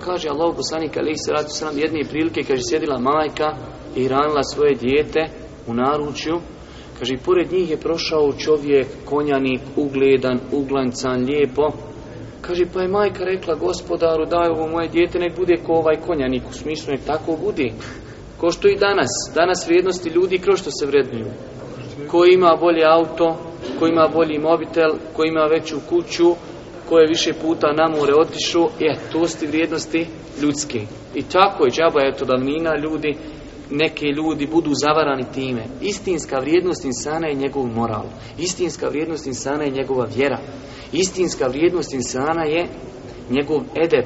Kaže Allah poslanik ali se radi sam jedne prilike kaže sjedila majka i ranila svoje dijete u naručju. Kaže pored njih je prošao čovjek, konjanik, ugledan, uglancan, lijepo. Kaže pa je majka rekla gospodaru daj ovo moje dijete nek bude ko ovaj konjanik u smislu nek tako budi. Ko što i danas. Danas vrijednosti ljudi kroz što se vrednuju. Ko ima bolje auto, ko ima bolji mobitel, ko ima veću kuću, je više puta na more otišao, je, to su vrijednosti ljudske. I tako je džaba, eto, davnina ljudi, neki ljudi budu zavarani time. Istinska vrijednost insana je njegov moral. Istinska vrijednost insana je njegova vjera. Istinska vrijednost insana je njegov edeb,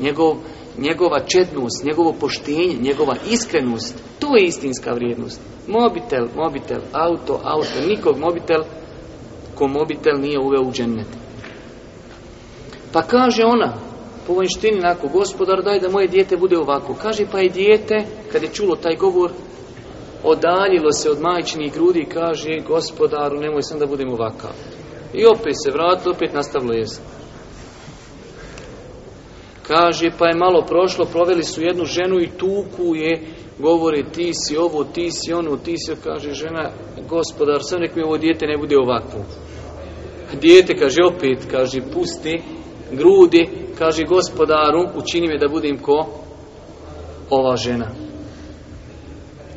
njegov, njegova četnost, njegovo poštenje, njegova iskrenost. To je istinska vrijednost. Mobitel, mobitel, auto, auto, nikog mobitel ko mobitel nije uveo u džennet. Pa kaže ona, po vojnštini onako, gospodar daj da moje dijete bude ovako. Kaže pa je dijete, kad je čulo taj govor, odaljilo se od majčinih grudi i kaže gospodaru nemoj sam da budem ovakav. I opet se vratilo, opet nastavilo jezik. Kaže, pa je malo prošlo, proveli su jednu ženu i tuku je, govori ti si ovo, ti si ono, ti si, ono. kaže žena, gospodar, sam nek mi ovo dijete ne bude ovako. Dijete, kaže, opet, kaže, pusti, grudi, kaže gospodaru, učini me da budem ko? Ova žena.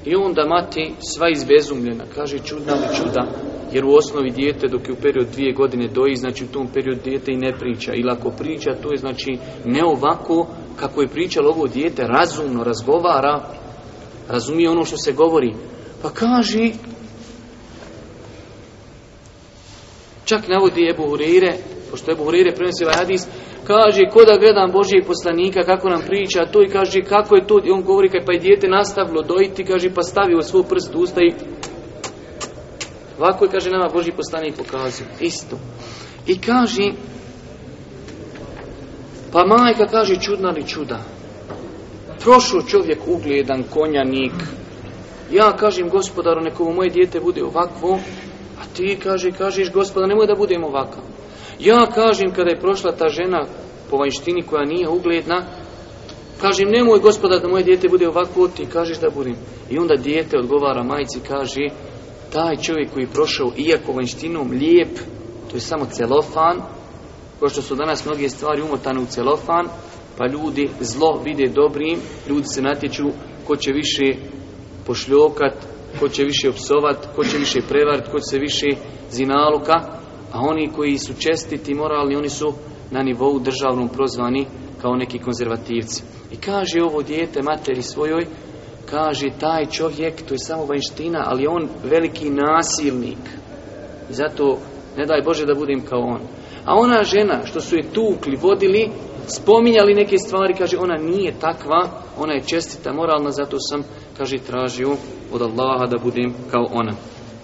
I onda mati sva izbezumljena, kaže čudna li čuda, jer u osnovi dijete dok je u period dvije godine doji, znači u tom periodu dijete i ne priča. Ili ako priča, to je znači ne ovako kako je pričalo ovo dijete, razumno razgovara, razumije ono što se govori. Pa kaže, čak navodi Ebu Hureyre, pošto je Buhurire ovaj hadis, kaže, ko da gledam Božijeg poslanika, kako nam priča, to i kaže, kako je to, i on govori, kaj pa je dijete nastavilo dojiti, kaže, pa stavio svoj prst usta i ovako je, kaže, nama Božji poslanik pokazuje, isto. I kaže, pa majka kaže, čudna li čuda, prošao čovjek ugledan, konjanik, ja kažem gospodaru, nekovo moje dijete bude ovakvo, a ti kaže, kažeš gospoda, nemoj da budem ovakav. Ja kažem kada je prošla ta žena po vanjštini koja nije ugledna, kažem nemoj gospoda da moje dijete bude ovako, ti kažeš da budem. I onda dijete odgovara majci, kaže taj čovjek koji je prošao iako vanjštinom lijep, to je samo celofan, kao što su danas mnoge stvari umotane u celofan, pa ljudi zlo vide dobrim, ljudi se natječu ko će više pošljokat, ko će više opsovat, ko će više prevarit, ko će se više zinaluka, a oni koji su čestiti moralni, oni su na nivou državnom prozvani kao neki konzervativci. I kaže ovo dijete materi svojoj, kaže taj čovjek, to je samo vanština, ali on veliki nasilnik. I zato, ne daj Bože da budem kao on. A ona žena što su je tukli, vodili, spominjali neke stvari, kaže ona nije takva, ona je čestita, moralna, zato sam, kaže, tražio od Allaha da budem kao ona.